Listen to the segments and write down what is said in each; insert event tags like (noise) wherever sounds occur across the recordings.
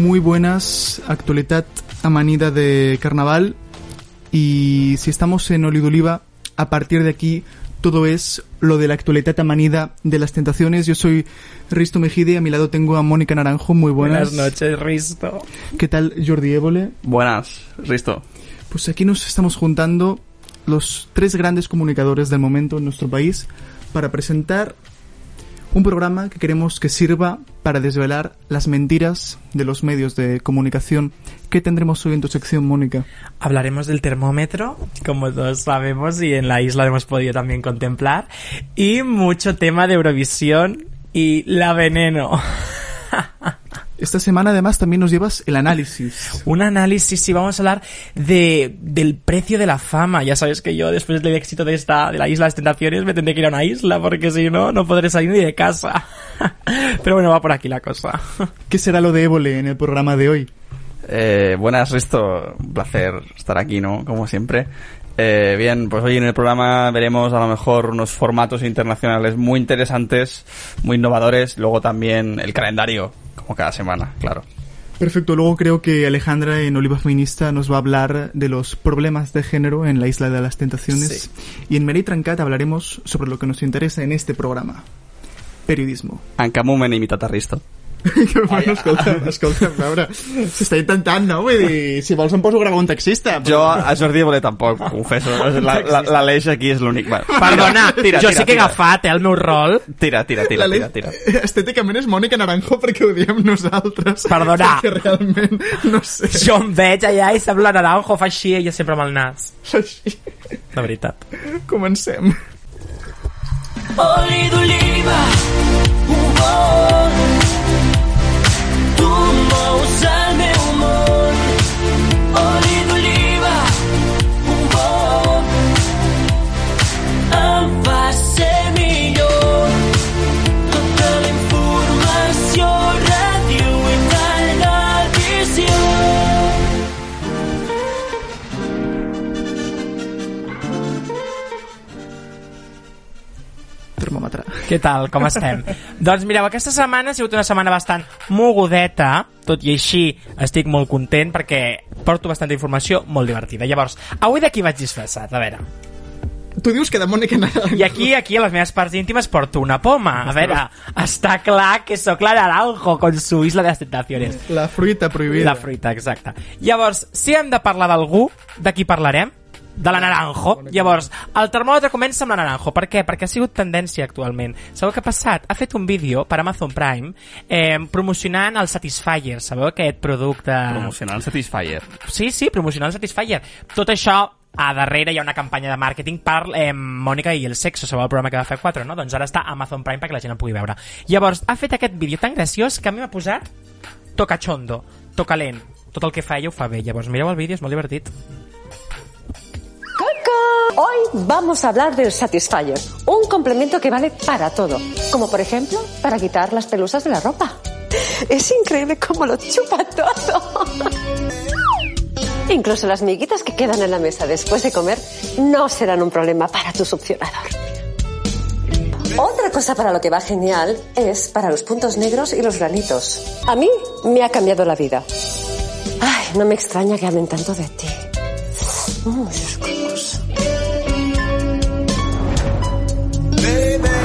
muy buenas. Actualidad amanida de carnaval. Y si estamos en Oliduliva, a partir de aquí todo es lo de la actualidad amanida de las tentaciones. Yo soy Risto Mejide, a mi lado tengo a Mónica Naranjo, muy buenas. Buenas noches, Risto. ¿Qué tal Jordi Évole? Buenas, Risto. Pues aquí nos estamos juntando los tres grandes comunicadores del momento en nuestro país para presentar un programa que queremos que sirva para desvelar las mentiras de los medios de comunicación. ¿Qué tendremos hoy en tu sección, Mónica? Hablaremos del termómetro, como todos sabemos, y en la isla hemos podido también contemplar. Y mucho tema de Eurovisión y la veneno. (laughs) Esta semana además también nos llevas el análisis. Un análisis, sí, vamos a hablar de, del precio de la fama. Ya sabes que yo después del éxito de esta, de la isla de las tentaciones, me tendré que ir a una isla porque si no, no podré salir ni de casa. (laughs) Pero bueno, va por aquí la cosa. (laughs) ¿Qué será lo de Évole en el programa de hoy? Eh, buenas, Risto. Un placer estar aquí, ¿no? Como siempre. Eh, bien, pues hoy en el programa veremos a lo mejor unos formatos internacionales muy interesantes, muy innovadores. Luego también el calendario, como cada semana, claro. Perfecto, luego creo que Alejandra en Oliva Feminista nos va a hablar de los problemas de género en la Isla de las Tentaciones. Y en Meri Trancat hablaremos sobre lo que nos interesa en este programa. Periodismo. En cap moment que bueno, escolta, escolta, a veure, s'està intentant, no? Vull dir, si vols em poso a gravar un taxista. Jo a Jordi Évole tampoc, confesso. La- la- L'Aleix aquí és l'únic. Perdona, Tira, jo tira, sí que he tira. agafat, eh, el meu rol. Tira, tira, tira, La tira, tira. Estèticament és Mònica Naranjo perquè ho diem nosaltres. Perdona. (laughs) Perquè realment, no sé. Jo em veig allà i sembla naranjo, fa així, ella sempre amb el nas. Així, De veritat. comencem. Oli d'oliva, un bon. Què tal, com estem? (laughs) doncs mireu, aquesta setmana ha sigut una setmana bastant mogudeta, tot i així estic molt content perquè porto bastanta informació molt divertida. Llavors, avui de qui vaig disfressat? A veure, Tu dius que de Mònica Naranjo. i aquí, aquí a les meves parts íntimes porto una poma. A veure, està clar que sóc la naranjo con su isla de las tentaciones. La fruita prohibida. La fruita, exacte. Llavors, si hem de parlar d'algú, de qui parlarem? De la naranjo. Llavors, el termòmetre comença amb la naranjo. Per què? Perquè ha sigut tendència actualment. Sabeu què ha passat? Ha fet un vídeo per Amazon Prime eh, promocionant el Satisfyer. Sabeu aquest producte... Promocionant Satisfyer. Sí, sí, promocionant el Satisfyer. Tot això a darrere hi ha una campanya de màrqueting per eh, Mònica i el sexo, sabeu el programa que va fer 4, no? Doncs ara està a Amazon Prime perquè la gent el pugui veure. Llavors, ha fet aquest vídeo tan graciós que a mi m'ha posat tocachondo, tocalent, tot el que fa ella ho fa bé. Llavors, mireu el vídeo, és molt divertit. Hoy vamos a hablar del Satisfyer, un complemento que vale para todo, como por ejemplo para quitar las pelusas de la ropa. (laughs) Es increíble cómo lo chupa todo. (laughs) Incluso las miguitas que quedan en la mesa después de comer no serán un problema para tu succionador. Otra cosa para lo que va genial es para los puntos negros y los granitos. A mí me ha cambiado la vida. Ay, no me extraña que hablen tanto de ti. Mm, baby.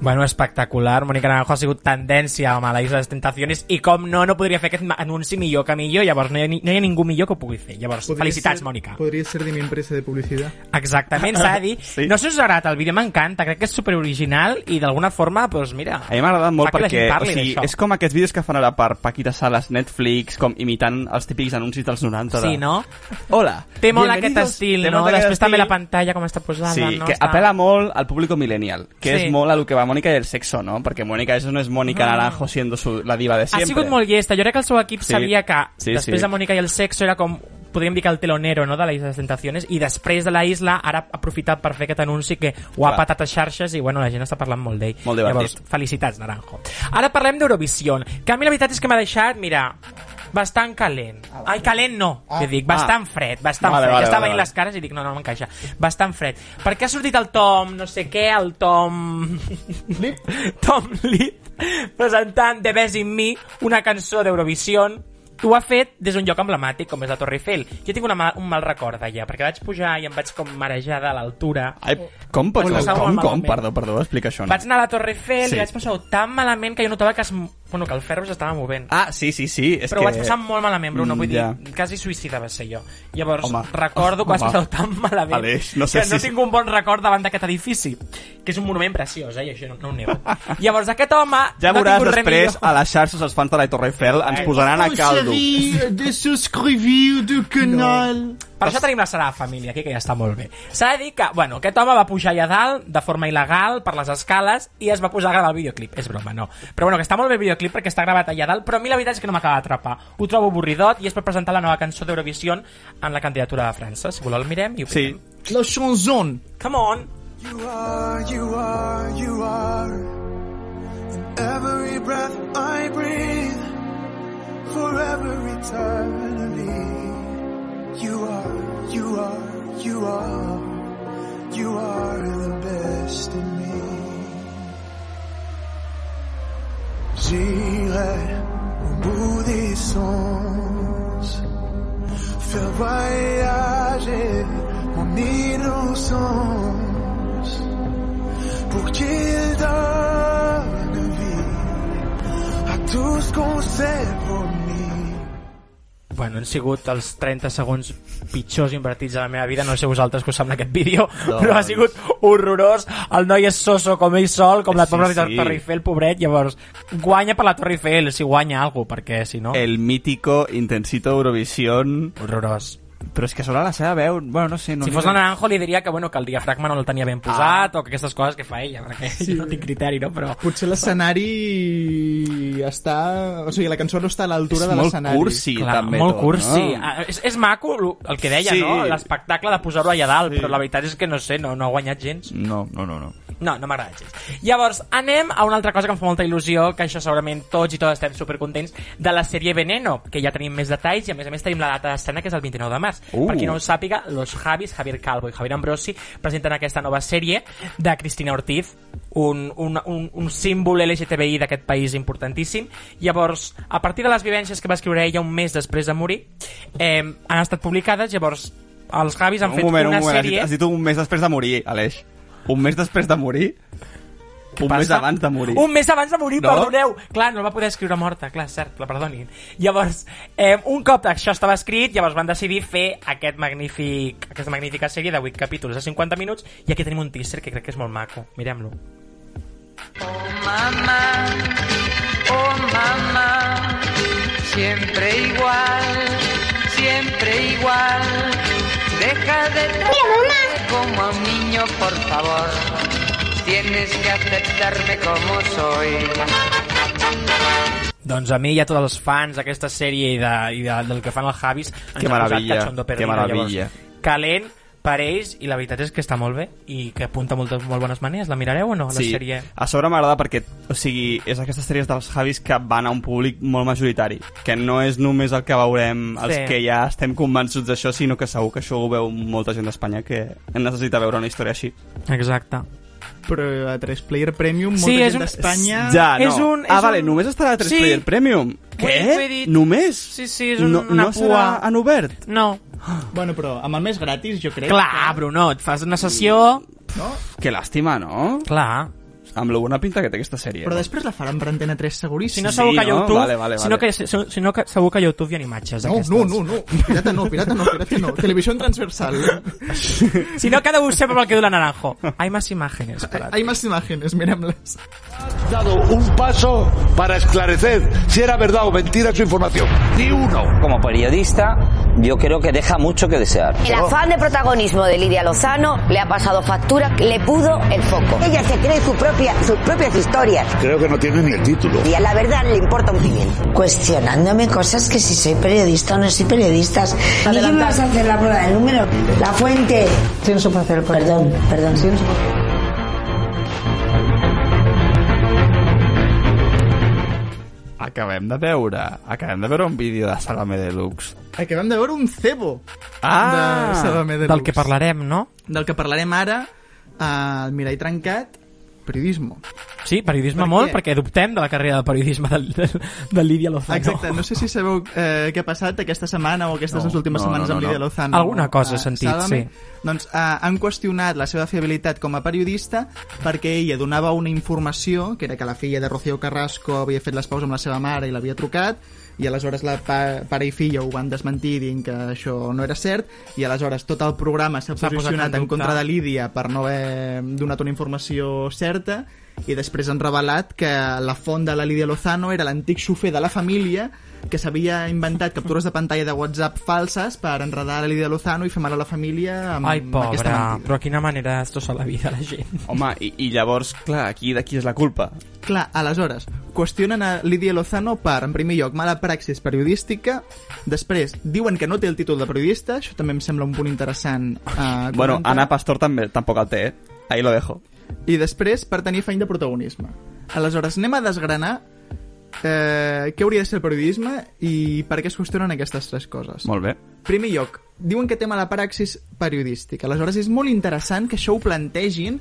Bueno, espectacular. Mónica Naranjo ha sigut tendència amb la Isla de les Tentaciones i com no, no podria fer aquest anunci millor que millor, llavors no hi ha, ni- no hi ha ningú millor que ho pugui fer. Llavors, Podria felicitats, ser- Mònica. Podria ser de mi empresa de publicitat. Exactament, s'ha de dir. (laughs) Sí. No sé si us agrada el vídeo, m'encanta, crec que és super original i d'alguna forma, doncs mira... A mi m'ha agradat molt perquè o sigui, és com aquests vídeos que fan ara per Paquita Salas, Netflix, com imitant els típics anuncis dels 90. De... Sí, no? Hola. Té molt aquest estil, no? Després també estil. la pantalla com està posada, Sí, no? que Està- apela molt al público millennial, que Sí. és molt a lo que va Mónica i el sexo, no? Perquè Mónica, eso no es Mónica Naranjo siendo su, la diva de Ha siempre. sigut molt llesta. Jo crec que el seu equip Sí. sabia que Sí, després sí. de Mónica i el sexo era com podríem dir que el telonero no, de la Isla de les Tentaciones i després de la Isla ara ha aprofitat per fer aquest anunci que ho ha Clar. patat a xarxes i bueno, la gent està parlant molt d'ell. Molt divertit. Llavors, felicitats, Naranjo. Ara parlem d'Eurovisió, que a mi la veritat és que m'ha deixat, mira, bastant calent. Ai, calent no, ah. dic, bastant fred, bastant Vale, fred. vale, ja estava vale, veient vale. les cares i dic, no, no m'encaixa. Bastant fred. Per què ha sortit el Tom, no sé què, el Tom... (laughs) Tom Lip, presentant The Best in Me, una cançó d'Eurovision, ho ha fet des d'un lloc emblemàtic com és la Torre Eiffel. Jo tinc una ma un mal record d'allà, perquè vaig pujar i em vaig com marejar de l'altura. Ai, com, Ho com, com, com, perdó, perdó, explica això. No? Vaig anar a la Torre Eiffel Sí. i vaig passar tan malament que jo notava que, es, bueno, que el ferro s'estava movent. Ah, sí, sí, sí. És Però que... ho vaig passar molt malament, Bruno, vull Mm, ja. dir, quasi suïcida va ser jo. Llavors, Home. recordo que vaig Home. passar tan malament Aleix, no sé que no si- tinc un bon record davant d'aquest edifici, que és un monument preciós, eh, i això no, no ho nego. (laughs) Llavors, aquest home Ja no veuràs després millor. a les xarxes els fans de la Torre Eiffel ens posaran a caldo. (laughs) de subscriviu du canal. Per això tenim la Sagrada Família aquí, que ja està molt bé. S'ha de dir que, bueno, aquest home va pujar allà dalt de forma il·legal per les escales i es va posar a gravar el videoclip. És broma, no. Però bueno, que està molt bé el videoclip perquè està gravat allà dalt, però a mi la veritat és que no m'acaba d'atrapar. Ho trobo avorridot i és per presentar la nova cançó d'Eurovision en la candidatura de França. Si voleu el mirem i ho Sí. La chanson. Come on! You are, you are, you are. In every breath I breathe, forever eternally. You are, you are, you are. You are the best in me. J'irai au bout des sens. Faire voyager mon innocence pour qu'il donne vie à tout ce qu'on s'est promis. Bueno, han sigut els 30 segons pitjors invertits de la meva vida. No sé vosaltres que us sembla aquest vídeo, No. però ha sigut horrorós. El noi és soso com ell sol, com la Sí, pobra sí. sí. Torre Eiffel, pobret. Llavors, guanya per la Torre Eiffel, si guanya alguna cosa, perquè si no... El mítico Intensito Eurovisión. Horrorós. Però és que sobre la seva veu... Bueno, no sé... No si fos la Naranjo li diria que, bueno, que el diafragma no el tenia ben posat o que aquestes coses que fa ella, perquè sí. jo no tinc criteri, no? Però... Potser l'escenari està... O sigui, la cançó no està a l'altura És de molt l'escenari. cursi, Clar, també. molt tot, cursi. No? Ah, És, és maco el, el que deia, Sí. no? L'espectacle de posar-ho allà dalt, Sí. però la veritat és que no sé, no, no ha guanyat gens. No, no, no, no. No, no m'agrada gens. Llavors, anem a una altra cosa que em fa molta il·lusió, que això segurament tots i totes estem supercontents, de la sèrie Veneno, que ja tenim més detalls i a més a més tenim la data d'escena que és el 29 de març. Uh. Per qui no ho sàpiga, los Javis, Javier Calvo i Javier Ambrosi presenten aquesta nova sèrie de Cristina Ortiz, un, un, un, un símbol LGTBI d'aquest país importantíssim. Llavors, a partir de les vivències que va escriure ella un mes després de morir, eh, han estat publicades, llavors els Javis han un fet moment, una un moment. sèrie... Has dit un mes després de morir, Aleix. Un mes després de morir? Un mes passa? abans de morir. Un mes abans de morir, No? perdoneu. Clar, no el va poder escriure morta, clar, cert, la perdonin. Llavors, eh, un cop això estava escrit, llavors van decidir fer aquest magnífic, aquesta magnífica sèrie de 8 capítols de 50 minuts i aquí tenim un teaser que crec que és molt maco. Mirem-lo. Mamá, oh mamá, siempre igual, siempre igual. Deja de tratarme como a un niño, por favor. Tienes que aceptarme como soy. Doncs a mi i a tots els fans d'aquesta sèrie i, de, i de, del que fan els Javis ens Que ha posat meravella, cachondo que perdido, meravella. Llavors, calent per ells i la veritat és que està molt bé i que apunta moltes molt bones maneres. La mirareu o no, la Sí, sèrie? a sobre m'agrada perquè, o sigui, és aquestes sèries dels Javis que van a un públic molt majoritari, que no és només el que veurem els Sí. que ja estem convençuts d'això, sinó que segur que això ho veu molta gent d'Espanya que necessita veure una història així. Exacte. Però a 3 Player Premium, molta Sí, és gent un- d'Espanya... Ja, no. és un- ah, és vale, un- només estarà a 3 Sí. Player Premium. Què? ho he dit. Només? Sí, sí, és un, no, una no pua. serà en obert? No. Bueno, però amb el més gratis, jo crec. Clar, Bruno, et fas una sessió... Que làstima, no? Clar. Amb la bona pinta que té aquesta sèrie. Però no? després la faran per Antena 3 Si seguríssim. no, segur Sí, que a no? YouTube... Vale, vale, Si no, vale. que, si, si no, que segur que YouTube hi ha imatges No, d'aquestes. no, no, no. Pirata no, pirata no, pirata no. Televisión transversal. (laughs) Si no, cada buscar por el que du la naranjo. Hay más imágenes. Para Hay más imágenes, miremlas. dado un paso para esclarecer si era verdad o mentira su información. Ni uno. Como periodista, yo creo que deja mucho que desear. El afán de protagonismo de Lidia Lozano le ha pasado factura, le pudo el foco. Ella se cree su propia, sus propias historias Creo que no tiene ni el título. y a la verdad le importa un pimiento. cuestionándome cosas que si soy periodista o no soy periodista. ¿Y qué me vas a hacer la prueba del número? La fuente. Sí, no se puede hacer. Perdón, perdón. Sí, no se acabem de veure, acabem de veure un vídeo de Salame Deluxe. Acabem de veure un cebo Ah! de Salomé de Del que parlarem, no? Del que parlarem ara al Mirall Trencat, periodismo. Sí, periodisme Per molt, què? perquè dubtem de la carrera de periodisme del, del, de Lídia Lozano. Exacte, no sé si sabeu eh, què ha passat aquesta setmana o aquestes No, dues últimes no, setmanes no, amb no, Lídia no. Lozano. Alguna cosa he a sentit, Sálvame. sí. Doncs eh, han qüestionat la seva fiabilitat com a periodista perquè ella donava una informació, que era que la filla de Rocío Carrasco havia fet les paus amb la seva mare i l'havia trucat, i aleshores la pa pare i filla ho van desmentir dient que això no era cert i aleshores tot el programa s'ha posicionat en contra de Lídia per no haver donat una informació certa i després han revelat que la font de la Lídia Lozano era l'antic xofer de la família que s'havia inventat captures de pantalla de WhatsApp falses per enredar la Lídia Lozano i fer mal a la família amb Ai, aquesta pobra, mentida. però quina manera de destrossar la vida la gent. Home, i, i llavors, clar, aquí de qui és la culpa? Clar, aleshores, qüestionen a Lídia Lozano per, en primer lloc, mala praxis periodística, després diuen que no té el títol de periodista, això també em sembla un punt interessant. Uh, Bueno, Ana Pastor també tampoc el té, eh? Ahí lo dejo. I després per tenir afany de protagonisme. Aleshores, anem a desgranar eh, què hauria de ser el periodisme i per què es qüestionen aquestes tres coses. Molt bé. primer lloc, diuen que té mala praxis periodística. Aleshores, és molt interessant que això ho plantegin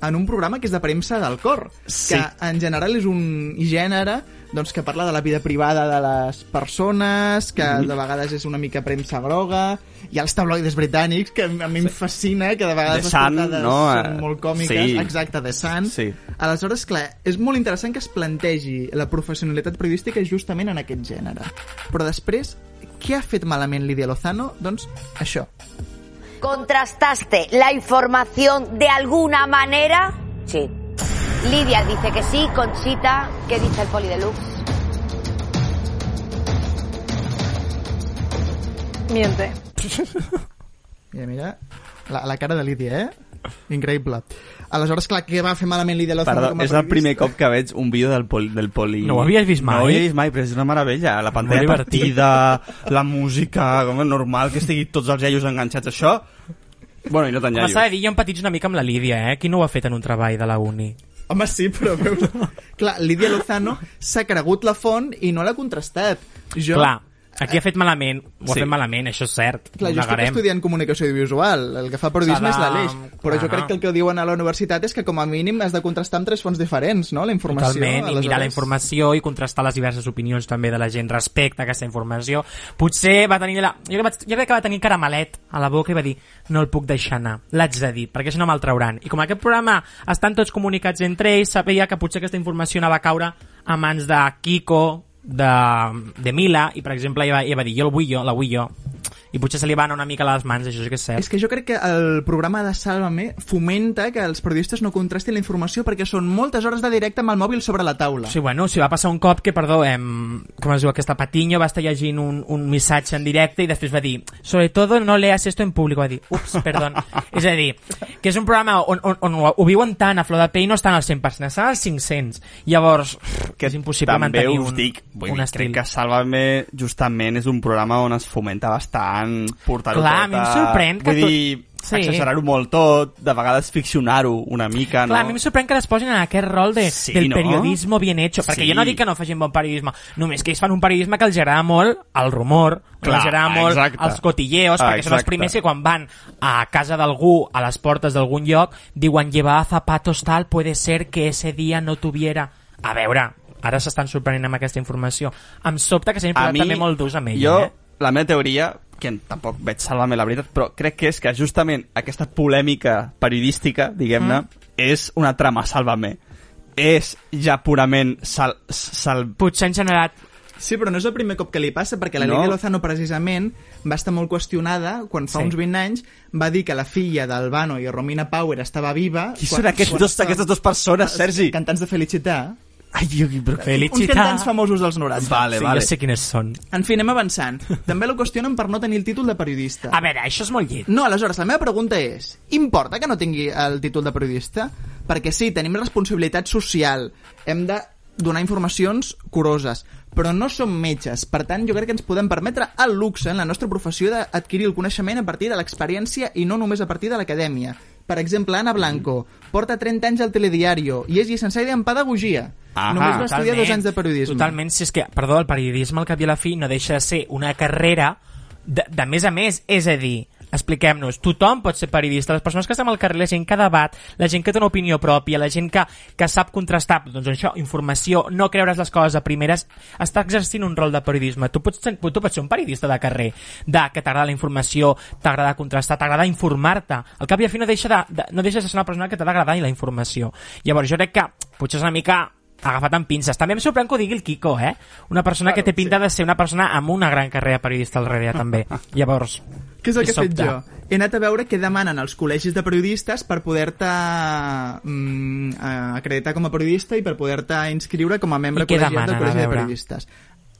en un programa que és de premsa del cor, Sí. que en general és un gènere doncs, que parla de la vida privada de les persones, que Mhm. de vegades és una mica premsa groga, hi ha els tabloides britànics, que a mi em fascina, que de vegades The les Sun, portades no? són molt còmiques. Sí. Exacte, The Sun. Sí. Aleshores, clar, és molt interessant que es plantegi la professionalitat periodística justament en aquest gènere. Però després, què ha fet malament Lídia Lozano? Doncs això. ¿Contrastaste la información de alguna manera? Sí. Lidia dice que sí, Conchita, ¿qué dice el poli deluxe? Miente. (laughs) Mira, mira, la, la cara de Lídia, eh? Increïble. Aleshores, clar, què va fer malament Lídia Lozano Perdó, com a és el periodista? primer cop que veig un vídeo del, poli, del poli... No ho havies vist mai? No ho havia vist mai, però és una meravella. La pantalla Molt divertit. partida, la música, com és normal que estigui tots els iaios enganxats a això. Bueno, i no tan Com s'ha de iaios. dir, jo empatitzo una mica amb la Lídia, eh? Qui no ho ha fet en un treball de la uni? Home, sí, però veus... clar, Lídia Lozano s'ha cregut la font i no l'ha contrastat. Jo... Clar, aquí ha fet malament, ho ha Sí. fet malament, això és cert, Clar, jo estic estudiant comunicació audiovisual, el que fa periodisme S'ha és de- l'Aleix, però jo Clar. crec que el que diuen a la universitat és que com a mínim has de contrastar amb tres fonts diferents, no?, la informació. Totalment, i mirar la aleshores. informació i contrastar les diverses opinions també de la gent respecte a aquesta informació. Potser va tenir la... Jo, vaig... jo crec que va tenir caramelet a la boca i va dir no el puc deixar anar, l'haig de dir, perquè si no me'l trauran. I com aquest programa estan tots comunicats entre ells, sabia que potser aquesta informació anava a caure a mans de Kiko, de, de Mila, i per exemple ella va, ella va dir jo el vull jo, la vull jo, i potser se li va anar una mica a les mans, això sí que és cert. És que jo crec que el programa de Sálvame fomenta que els periodistes no contrastin la informació perquè són moltes hores de directe amb el mòbil sobre la taula. Sí, bueno, si va passar un cop que, perdó, em, com es diu, aquesta Patiño va estar llegint un, un missatge en directe i després va dir, sobre todo no leas esto en público, va dir, ups, perdó. (laughs) és a dir, que és un programa on, on, on ho, ho viuen tant a flor de pell i no estan al 100%, estan als 500. Llavors, que és impossible mantenir un, dic, vull un dir, estil. crec que Sálvame justament és un programa on es fomenta bastant portar-ho Clar, a mi em sorprèn que Vull tot- dir, Sí. exagerar-ho molt tot, de vegades ficcionar-ho una mica, Clar, a no? mi em sorprèn que les posin en aquest rol de, Sí, del no? periodismo bien hecho, perquè Sí. jo no dic que no facin bon periodisme, només que ells fan un periodisme que els agrada molt el rumor, que Clar, els agrada molt exacte. els cotilleos, perquè són els exacte. primers que quan van a casa d'algú, a les portes d'algun lloc, diuen llevar zapatos tal, puede ser que ese día no tuviera... A veure, ara s'estan sorprenent amb aquesta informació. Em sobta que s'hagin posat mi, també molt durs amb ella, jo, eh? la meva teoria, que tampoc veig salvar-me la veritat, però crec que és que justament aquesta polèmica periodística, diguem-ne, Mm. és una trama Sálvame. És ja purament sal, sal... Potser han generat Sí, però no és el primer cop que li passa, perquè la No. Lídia Lozano, precisament, va estar molt qüestionada quan fa Sí. uns 20 anys va dir que la filla d'Albano i Romina Power estava viva... Qui quan- són aquests quan dos, aquestes dues persones, Sergi? Cantants de Felicitar. Ai, jo, però... Uns cantants famosos dels 90. Vale, sí, vale. jo sé quines són. En fi, anem avançant. També la qüestionen per no tenir el títol de periodista. A veure, això és molt llet. No, aleshores, la meva pregunta és, importa que no tingui el títol de periodista? Perquè sí, tenim responsabilitat social, hem de donar informacions curoses, però no som metges. Per tant, jo crec que ens podem permetre el luxe en la nostra professió d'adquirir el coneixement a partir de l'experiència i no només a partir de l'acadèmia. Per exemple, Ana Blanco porta 30 anys al telediario i és llicenciada en pedagogia. Ahà. Només va estudiar dos anys de periodisme. Totalment, si és que, perdó, el periodisme al cap i a la fi no deixa de ser una carrera de, de més a més, és a dir, expliquem-nos, tothom pot ser periodista, les persones que estem al carrer, la gent que debat, la gent que té una opinió pròpia, la gent que, que sap contrastar, doncs això, informació, no creure's les coses a primeres, està exercint un rol de periodisme. Tu pots, ser- tu pots ser un periodista de carrer, de que t'agrada la informació, t'agrada contrastar, t'agrada informar-te. Al cap i a fi no deixa de, de, no deixes de ser una persona que t'ha d'agradar la informació. Llavors jo crec que potser és una mica agafat amb pinces. També em sorprèn que ho digui el Kiko, eh? Una persona que té pinta de ser una persona amb una gran carrera periodista al darrere, també. (laughs) Llavors, Què és el que he fet jo? He anat a veure què demanen els col·legis de periodistes per poder-te mm, eh, acreditar com a periodista i per poder-te inscriure com a membre col·legiat del Col·legi de. Periodistes.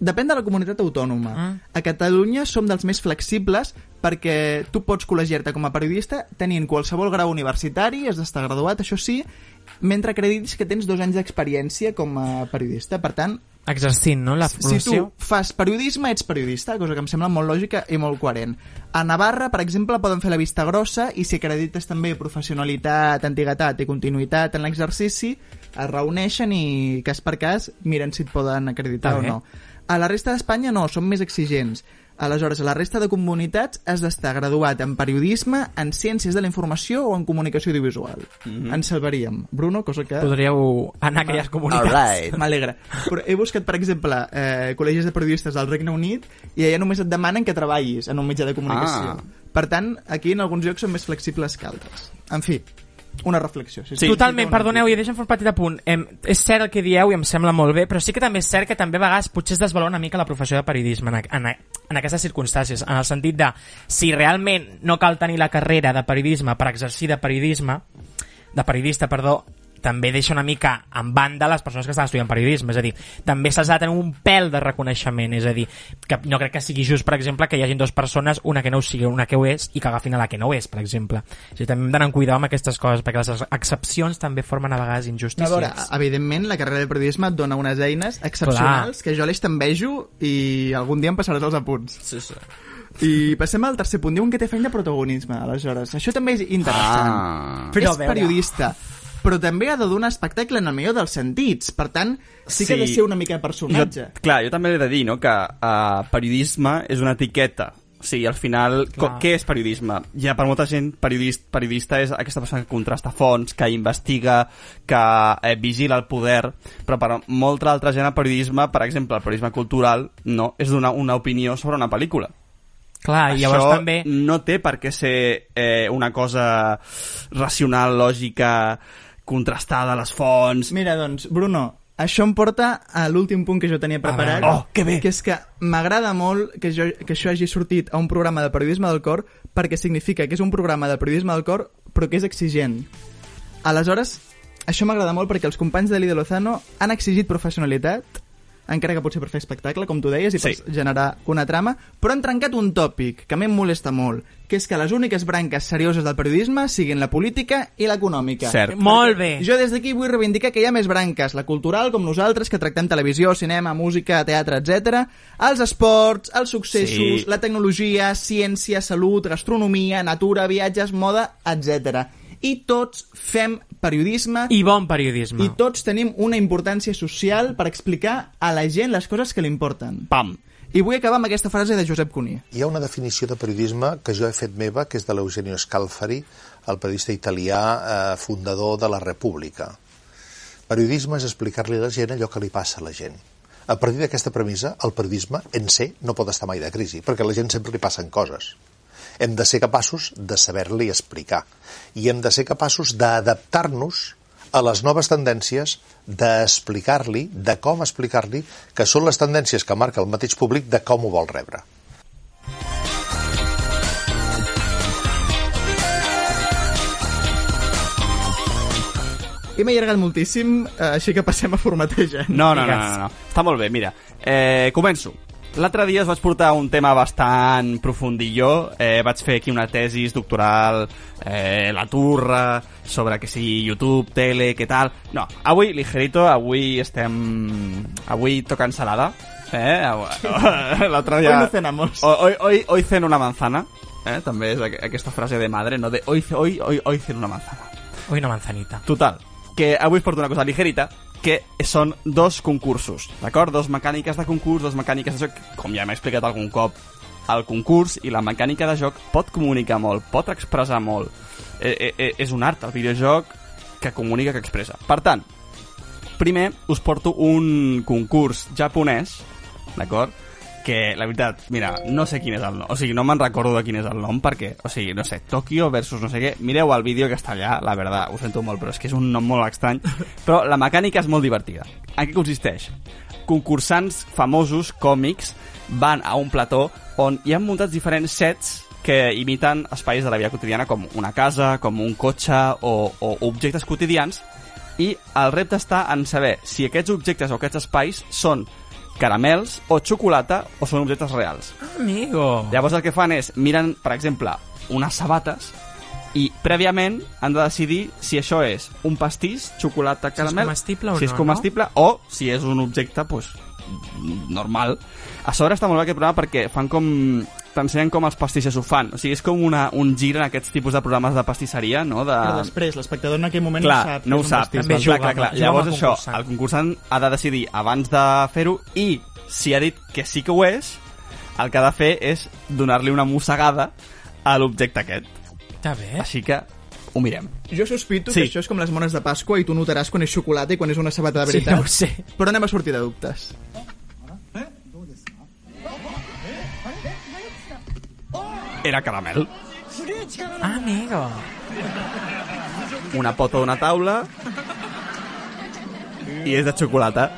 Depèn de la comunitat autònoma. Mm. A Catalunya som dels més flexibles perquè tu pots col·legiar-te com a periodista tenint qualsevol grau universitari, has d'estar graduat, això sí, mentre acreditis que tens dos anys d'experiència com a periodista. Per tant, exercint, no?, la si tu fas periodisme, ets periodista, cosa que em sembla molt lògica i molt coherent. A Navarra, per exemple, poden fer la vista grossa i si acredites també professionalitat, antiguitat i continuïtat en l'exercici, es reuneixen i, cas per cas, miren si et poden acreditar Està o no. A la resta d'Espanya no, són més exigents. Aleshores, a la resta de comunitats has d'estar graduat en periodisme, en ciències de la informació o en comunicació audiovisual. Mhm. En salvaríem. Bruno, cosa que... Podríeu anar a aquelles comunitats. Alright. M'alegra. Però he buscat, per exemple, eh, col·legis de periodistes del Regne Unit i allà només et demanen que treballis en un mitjà de comunicació. Ah. Per tant, aquí en alguns llocs són més flexibles que altres. En fi, una reflexió. Si Sí. Totalment, perdoneu, i deixa'm fer un petit apunt. Em, és cert el que dieu i em sembla molt bé, però sí que també és cert que també a vegades potser es desvalora una mica la professió de periodisme en, en, en aquestes circumstàncies, en el sentit de si realment no cal tenir la carrera de periodisme per exercir de periodisme, de periodista, perdó, també deixa una mica en banda les persones que estan estudiant periodisme, és a dir, també se'ls ha de tenir un pèl de reconeixement, és a dir, que no crec que sigui just, per exemple, que hi hagin dues persones, una que no ho sigui, una que ho és, i que agafin a la que no ho és, per exemple. O sigui, també hem d'anar amb cuidado amb aquestes coses, perquè les excepcions també formen a vegades A injustícies. veure, evidentment, la carrera de periodisme et dona unes eines excepcionals que jo les t'envejo i algun dia em passaràs els apunts. Sí, sí. I passem al tercer punt. Diuen que té feina de protagonisme, aleshores. Això també és interessant. Ah. Però a és veure. periodista, però també ha de donar espectacle en el millor dels sentits. Per tant, sí que ha de Sí. ser una mica de personatge. Jo, clar, jo també he de dir no, que uh, periodisme és una etiqueta. O sigui, al final, Clar. què és periodisme? Ja per molta gent, periodista, periodista és aquesta persona que contrasta fonts, que investiga, que eh, vigila el poder, però per molta altra gent el periodisme, per exemple, el periodisme cultural, no, és donar una opinió sobre una pel·lícula. Clar, i llavors Això també... no té per què ser eh, una cosa racional, lògica, contrastada a les fonts... Mira, doncs, Bruno, això em porta a l'últim punt que jo tenia preparat. Oh, que bé. Que és que m'agrada molt que, jo, que això hagi sortit a un programa de periodisme del cor perquè significa que és un programa de periodisme del cor però que és exigent. Aleshores, això m'agrada molt perquè els companys de l'Ida Lozano han exigit professionalitat encara que potser per fer espectacle, com tu deies, i per Sí. generar una trama, però han trencat un tòpic que a mi em molesta molt, que és que les úniques branques serioses del periodisme siguin la política i l'econòmica. Cert. Molt bé. Jo des d'aquí vull reivindicar que hi ha més branques, la cultural, com nosaltres, que tractem televisió, cinema, música, teatre, etc. els esports, els successos, Sí. la tecnologia, ciència, salut, gastronomia, natura, viatges, moda, etc. I tots fem periodisme I bon periodisme. i tots tenim una importància social per explicar a la gent les coses que li importen. Pam! I vull acabar amb aquesta frase de Josep Cuní. Hi ha una definició de periodisme que jo he fet meva, que és de l'Eugenio Scalfari, el periodista italià eh, fundador de la República. Periodisme és explicar-li a la gent allò que li passa a la gent. A partir d'aquesta premissa, el periodisme en sé no pot estar mai de crisi, perquè a la gent sempre li passen coses. Hem de ser capaços de saber-li explicar. I hem de ser capaços d'adaptar-nos a les noves tendències, d'explicar-li, de com explicar-li, que són les tendències que marca el mateix públic de com ho vol rebre. M'he allargat moltíssim, eh, així que passem a formateja. No, no, no, no, no. Està molt bé, mira. Eh, començo. L'altre dia us vaig portar un tema bastant profundilló. Eh, vaig fer aquí una tesis doctoral, eh, la turra, sobre que si YouTube, tele, què tal... No, avui, ligerito, avui estem... Avui toca ensalada. Eh? (laughs) L'altre dia... Hoy no cenamos. Hoy, hoy, hoy ceno una manzana. eh? també és aqu aquesta frase de madre, no? De hoy, hoy, hoy, hoy hice una manzana. Ui, una manzanita. Total, que avui us porto una cosa ligerita, que són dos concursos, d'acord? Dos mecàniques de concurs, dos mecàniques de joc, com ja m'he explicat algun cop, el concurs i la mecànica de joc pot comunicar molt, pot expressar molt. Eh, eh, eh, és un art, el videojoc, que comunica, que expressa. Per tant, primer us porto un concurs japonès, d'acord? Que la veritat, mira, no sé quin és el nom, o sigui, no me'n recordo de quin és el nom perquè, o sigui, no sé, Tokyo versus no sé què, mireu el vídeo que està allà, la veritat, ho sento molt, però és que és un nom molt estrany, (laughs) però la mecànica és molt divertida. En què consisteix? Concursants famosos, còmics, van a un plató on hi ha muntats diferents sets que imiten espais de la vida quotidiana com una casa, com un cotxe o, o objectes quotidians i el repte està en saber si aquests objectes o aquests espais són caramels o xocolata o són objectes reals. Amigo. Llavors el que fan és, miren, per exemple, unes sabates i prèviament han de decidir si això és un pastís, xocolata, caramel... comestible o si és no, comestible o si és un objecte, pues, normal. A sobre està molt bé aquest programa perquè fan com t'ensenyen com els pastisses ho fan. O sigui, és com una, un gir en aquests tipus de programes de pastisseria, no? De... Però després, l'espectador en aquell moment clar, no sap. no ho sap. També clar, clar, clar. Llavors això, concursant. el concursant ha de decidir abans de fer-ho i si ha dit que sí que ho és, el que ha de fer és donar-li una mossegada a l'objecte aquest. Està bé. Així que ho mirem. Jo sospito Sí. que això és com les mones de Pasqua i tu notaràs quan és xocolata i quan és una sabata de Sí, veritat. no ho sé. Però anem a sortir de dubtes. Era caramel. Ah, amigo. Una pota d'una taula i és de xocolata.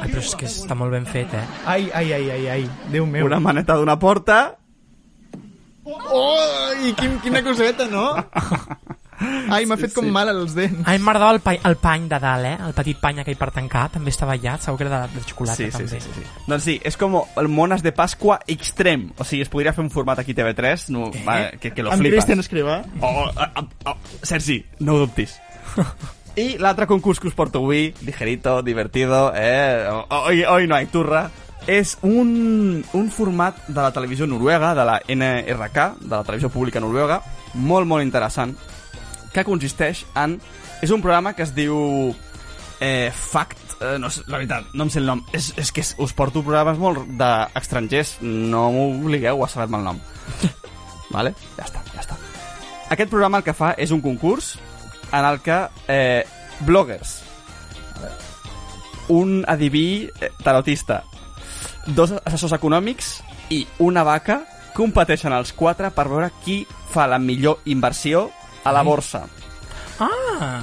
Ai, però és que està molt ben fet, eh? Ai, ai, ai, ai, ai. Déu meu. Una maneta d'una porta Oh, i quin, quina coseta, no? (laughs) Ai, m'ha fet com mal als dents. Ai, m'agradava el, pany, el pany de dalt, eh? El petit pany aquell per tancar, també estava allà, segur que era de, de xocolata, Sí, sí, també. sí, sí, sí. Doncs sí, és com el Mones de Pasqua extrem. O sigui, es podria fer un format aquí TV3, no, va, que, que lo Amb flipes. Cristian Escrivà. Oh, oh, oh, Sergi, no ho dubtis. I l'altre concurs que us porto avui, ligerito, divertido, eh? Hoy, hoy no hay turra, és un, un format de la televisió noruega, de la NRK, de la televisió pública noruega, molt, molt interessant, que consisteix en... És un programa que es diu... Eh, Fact... Eh, no sé, la veritat, no em sé el nom. És, és que us porto programes molt d'estrangers. No m'obligueu a saber-me el nom. (laughs) vale? Ja està, ja està. Aquest programa el que fa és un concurs en el que eh, bloggers, un adiví eh, tarotista, dos assessors econòmics i una vaca competeixen els quatre per veure qui fa la millor inversió a la borsa. Ah!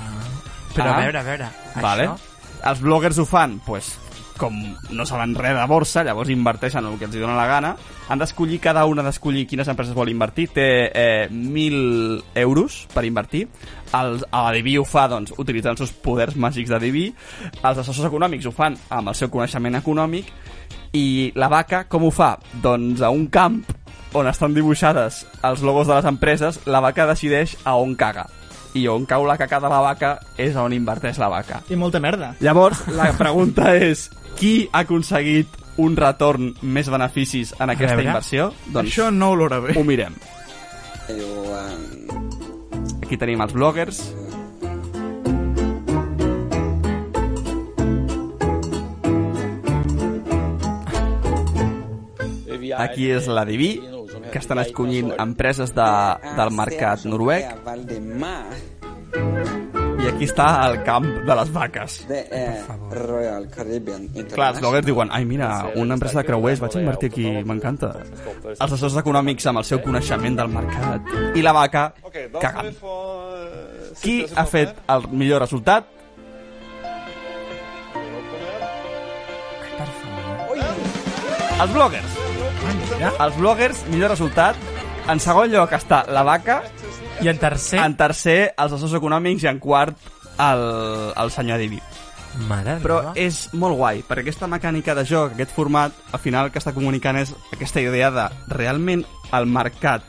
Però Ah. a veure, a veure, Vale. això... Els bloggers ho fan, pues, com no saben res de borsa, llavors inverteixen el que els hi dóna la gana. Han d'escollir, cada una d'escollir quines empreses vol invertir. Té eh, 1.000 euros per invertir. El, l'adiví ho fa, doncs, utilitzant els seus poders màgics d'adiví. Els assessors econòmics ho fan amb el seu coneixement econòmic. I la vaca, com ho fa? Doncs a un camp on estan dibuixades els logos de les empreses, la vaca decideix a on caga. I on cau la caca de la vaca és on inverteix la vaca. I molta merda. Llavors, la pregunta és qui ha aconseguit un retorn més beneficis en aquesta veure. inversió? Doncs Això no olora bé. ho mirem. Aquí tenim els bloggers. Aquí és la Diví, que estan escollint empreses de, del mercat noruec. I aquí està el camp de les vaques. Clar, els bloggers diuen, ai mira, una empresa de creuers, vaig invertir aquí, m'encanta. Els assessors econòmics amb el seu coneixement del mercat. I la vaca cagant. Qui ha fet el millor resultat? Els bloggers. Els bloggers, millor resultat. En segon lloc està la vaca. I en tercer? En tercer, els assessors econòmics i en quart, el, el senyor Diví. Mare Però meva. és molt guai, perquè aquesta mecànica de joc, aquest format, al final el que està comunicant és aquesta idea de realment el mercat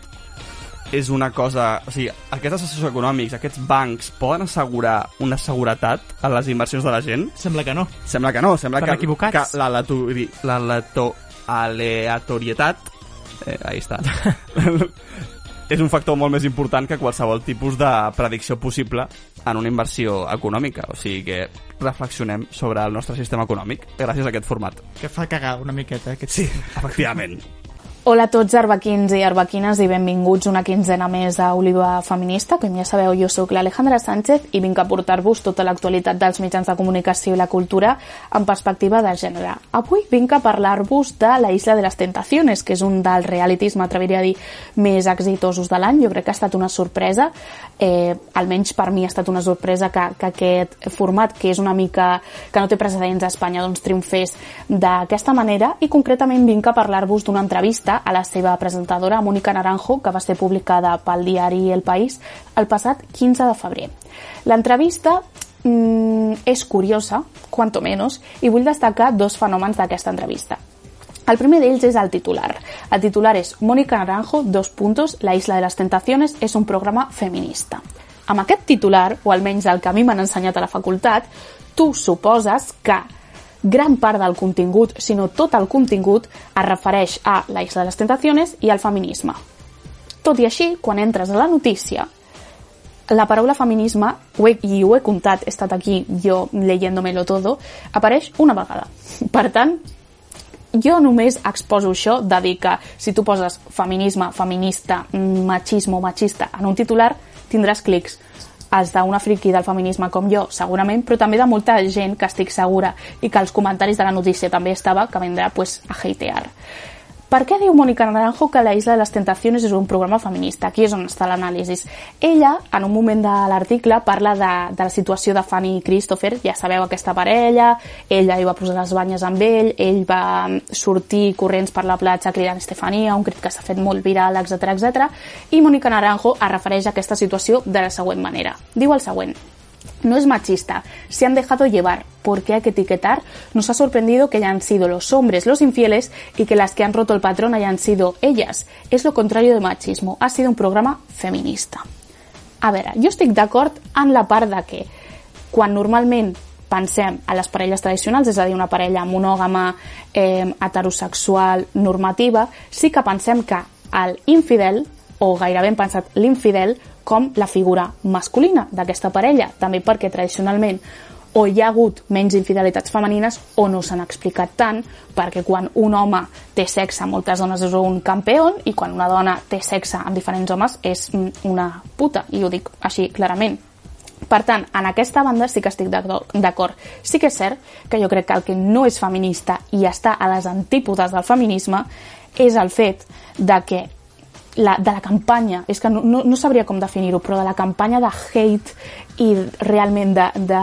és una cosa... O sigui, aquests assessors econòmics, aquests bancs, poden assegurar una seguretat a les inversions de la gent? Sembla que no. Sembla que no, sembla Estan que, equivocats. que la, aleatori- la aleato- aleatorietat Eh, ahí està. (laughs) és un factor molt més important que qualsevol tipus de predicció possible en una inversió econòmica. O sigui que reflexionem sobre el nostre sistema econòmic gràcies a aquest format. Que fa cagar una miqueta, aquest Sí, efectivament. Hola a tots, arbequins i arbequines, i benvinguts una quinzena més a Oliva Feminista. Com ja sabeu, jo sóc l'Alejandra Sánchez i vinc a portar-vos tota l'actualitat dels mitjans de comunicació i la cultura en perspectiva de gènere. Avui vinc a parlar-vos de La Isla de les Tentaciones, que és un dels realities, m'atreviria a dir, més exitosos de l'any. Jo crec que ha estat una sorpresa, eh, almenys per mi ha estat una sorpresa que, que aquest format, que és una mica que no té precedents a Espanya, doncs triomfés d'aquesta manera i concretament vinc a parlar-vos d'una entrevista a la seva presentadora, Mónica Naranjo, que va ser publicada pel diari El País el passat 15 de febrer. L'entrevista mm, és curiosa, cuanto menos, i vull destacar dos fenòmens d'aquesta entrevista. El primer d'ells és el titular. El titular és Mónica Naranjo, dos puntos, La isla de las tentaciones és un programa feminista. Amb aquest titular, o almenys el que a mi m'han ensenyat a la facultat, tu suposes que gran part del contingut, si no tot el contingut, es refereix a la Isla de les Tentaciones i al feminisme. Tot i així, quan entres a la notícia, la paraula feminisme, ho he, i ho he comptat, he estat aquí jo leyéndomelo todo, apareix una vegada. (laughs) Per tant, jo només exposo això de dir que si tu poses feminisme, feminista, machismo, machista en un titular, tindràs clics els d'una friqui del feminisme com jo, segurament, però també de molta gent que estic segura i que els comentaris de la notícia també estava, que vendrà pues, a hatear. Per què diu Mónica Naranjo que La Isla de les Tentaciones és un programa feminista? Aquí és on està l'anàlisi. Ella, en un moment de l'article, parla de, de la situació de Fanny i Christopher, ja sabeu aquesta parella, ella hi va posar les banyes amb ell, ell va sortir corrents per la platja cridant Estefania, un crit que s'ha fet molt viral, etc etc. i Mónica Naranjo es refereix a aquesta situació de la següent manera. Diu el següent. No es machista, se han dejado llevar. ¿Por qué hay que etiquetar? Nos ha sorprendido que hayan sido los hombres los infieles y que las que han roto el patrón hayan sido ellas. Es lo contrario de machismo. Ha sido un programa feminista. A veure, jo estic d'acord en la part de que quan normalment pensem a les parelles tradicionals, és a una parella monògama, eh, heterosexual, normativa, sí que pensem que el infidel, o gairebé hem pensat l'infidel, com la figura masculina d'aquesta parella, també perquè tradicionalment o hi ha hagut menys infidelitats femenines o no s'han explicat tant, perquè quan un home té sexe amb moltes dones és un campió i quan una dona té sexe amb diferents homes és mm, una puta, i ho dic així clarament. Per tant, en aquesta banda sí que estic d'acord. Sí que és cert que jo crec que el que no és feminista i està a les antípodes del feminisme és el fet de que la, de la campanya, és que no, no, no sabria com definir-ho, però de la campanya de hate i realment de, de,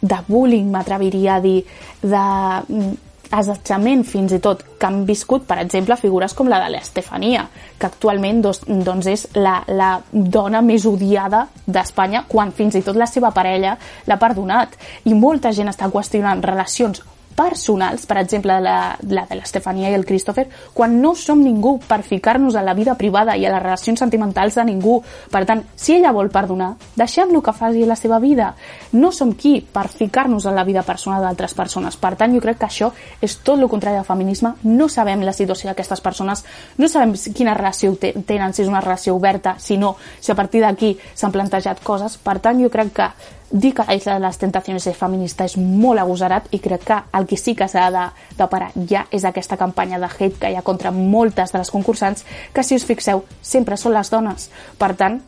de bullying, m'atreviria a dir, de mm, assetjament fins i tot, que han viscut, per exemple, figures com la de l'Estefania, que actualment doncs, doncs és la, la dona més odiada d'Espanya quan fins i tot la seva parella l'ha perdonat. I molta gent està qüestionant relacions personals, per exemple la, la de l'Estefania i el Christopher, quan no som ningú per ficar-nos a la vida privada i a les relacions sentimentals de ningú. Per tant, si ella vol perdonar, deixem-lo que faci la seva vida. No som qui per ficar-nos en la vida personal d'altres persones. Per tant, jo crec que això és tot el contrari del feminisme. No sabem la situació d'aquestes persones, no sabem quina relació tenen, si és una relació oberta, si no, si a partir d'aquí s'han plantejat coses. Per tant, jo crec que dir que Isla de les Tentacions és feminista és molt agosarat i crec que el que sí que s'ha de, de parar ja és aquesta campanya de hate que hi ha contra moltes de les concursants que si us fixeu sempre són les dones. Per tant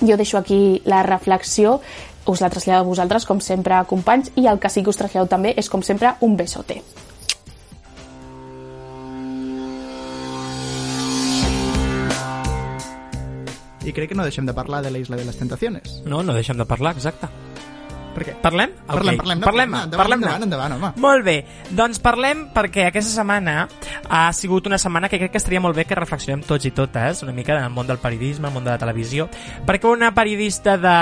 jo deixo aquí la reflexió us la trasllado a vosaltres com sempre companys i el que sí que us trasllado també és com sempre un besote I crec que no deixem de parlar de la Isla de les Tentaciones. No, no deixem de parlar, exacte. Per què? Parlem? Parlem, Ok, parlem, parlem, endavant, parlem endavant, endavant, home. Molt bé, doncs parlem perquè aquesta setmana ha sigut una setmana que crec que estaria molt bé que reflexionem tots i totes una mica en el món del periodisme, el món de la televisió, perquè una periodista de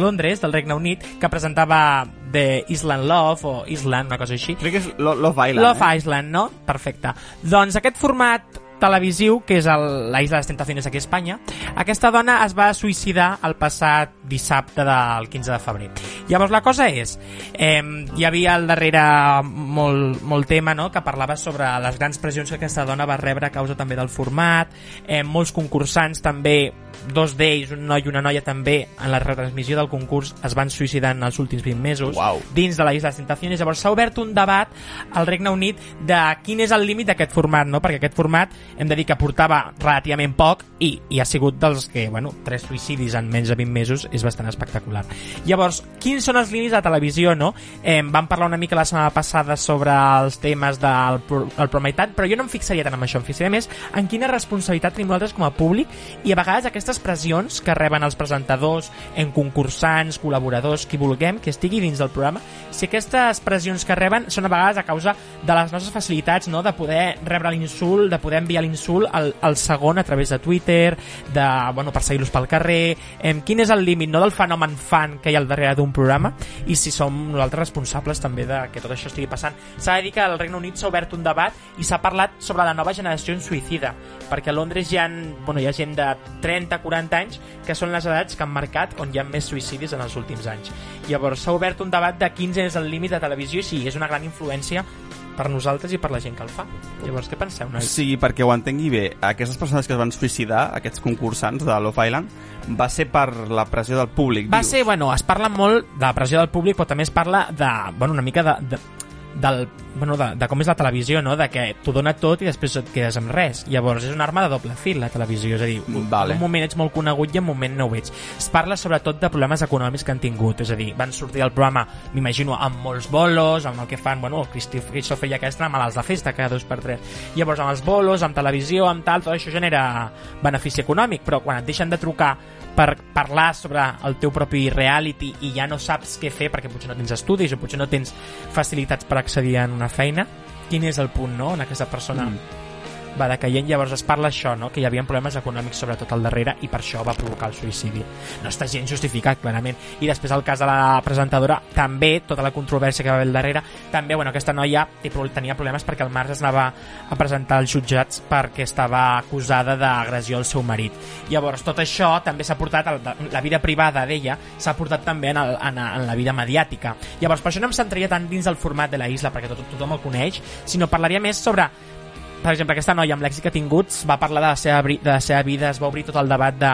Londres, del Regne Unit, que presentava de Island Love o Island, una cosa així. Crec que és Lo- Love Island, Love eh? Island, no? Perfecte. Doncs aquest format televisiu, que és el, la Isla de les Tentaciones aquí a Espanya, aquesta dona es va suïcidar el passat dissabte del 15 de febrer. Llavors la cosa és, eh, hi havia al darrere molt, molt tema no? que parlava sobre les grans pressions que aquesta dona va rebre a causa també del format, eh, molts concursants també, dos d'ells, un noi i una noia també, en la retransmissió del concurs es van suïcidar en els últims 20 mesos Uau. dins de la Isla de les Tentaciones. Llavors s'ha obert un debat al Regne Unit de quin és el límit d'aquest format, no? perquè aquest format hem de dir que portava relativament poc i, i ha sigut dels que, bueno, tres suïcidis en menys de 20 mesos és bastant espectacular. Llavors, quins són els límits de televisió, no? Eh, vam parlar una mica la setmana passada sobre els temes del el promaitat, però jo no em fixaria tant en això, em fixaria més en quina responsabilitat tenim nosaltres com a públic i a vegades aquestes pressions que reben els presentadors, en concursants, col·laboradors, qui vulguem, que estigui dins del programa, si aquestes pressions que reben són a vegades a causa de les nostres facilitats, no? de poder rebre l'insult, de poder enviar l'insult al, al segon a través de Twitter, de bueno, perseguir-los pel carrer, em, quin és el límit no, del fenomen fan que hi ha al darrere d'un programa i si som nosaltres responsables també de que tot això estigui passant. S'ha de dir que al Regne Unit s'ha obert un debat i s'ha parlat sobre la nova generació en suïcida, perquè a Londres hi ha, bueno, hi ha gent de 30-40 anys que són les edats que han marcat on hi ha més suïcidis en els últims anys. Llavors s'ha obert un debat de quin és el límit de televisió i sí, és una gran influència per nosaltres i per la gent que el fa. Llavors, què penseu, nois? Sí, perquè ho entengui bé, aquestes persones que es van suïcidar, aquests concursants de Love Island, va ser per la pressió del públic. Va dius. ser, bueno, es parla molt de la pressió del públic, però també es parla de, bueno, una mica de, de, del, bueno, de, de com és la televisió, no? de que t'ho dona tot i després et quedes amb res. Llavors és una arma de doble fil, la televisió, és a dir, Vale. un moment ets molt conegut i en un moment no ho ets. Es parla sobretot de problemes econòmics que han tingut, és a dir, van sortir del programa, m'imagino, amb molts bolos, amb el que fan, bueno, el Christopher i aquesta amb malalts de festa cada dos per tres. Llavors, amb els bolos, amb televisió, amb tal, tot això genera benefici econòmic, però quan et deixen de trucar per parlar sobre el teu propi reality i ja no saps què fer perquè potser no tens estudis o potser no tens facilitats per accedir a una feina, quin és el punt, no?, en aquesta persona mm. Va decaient, llavors es parla això, no?, que hi havia problemes econòmics sobretot al darrere i per això va provocar el suïcidi. No està gens justificat, clarament. I després el cas de la presentadora, també, tota la controvèrsia que va haver al darrere, també, bueno, aquesta noia tenia problemes perquè el març es anava a presentar als jutjats perquè estava acusada d'agressió al seu marit. Llavors, tot això també s'ha portat, a la vida privada d'ella s'ha portat també en, el, en, en la vida mediàtica. Llavors, per això no em centraria tant dins del format de la isla, perquè tot, tothom el coneix, sinó parlaria més sobre per exemple, aquesta noia amb l'èxit que ha tingut va parlar de la seva, de la seva vida, es va obrir tot el debat de,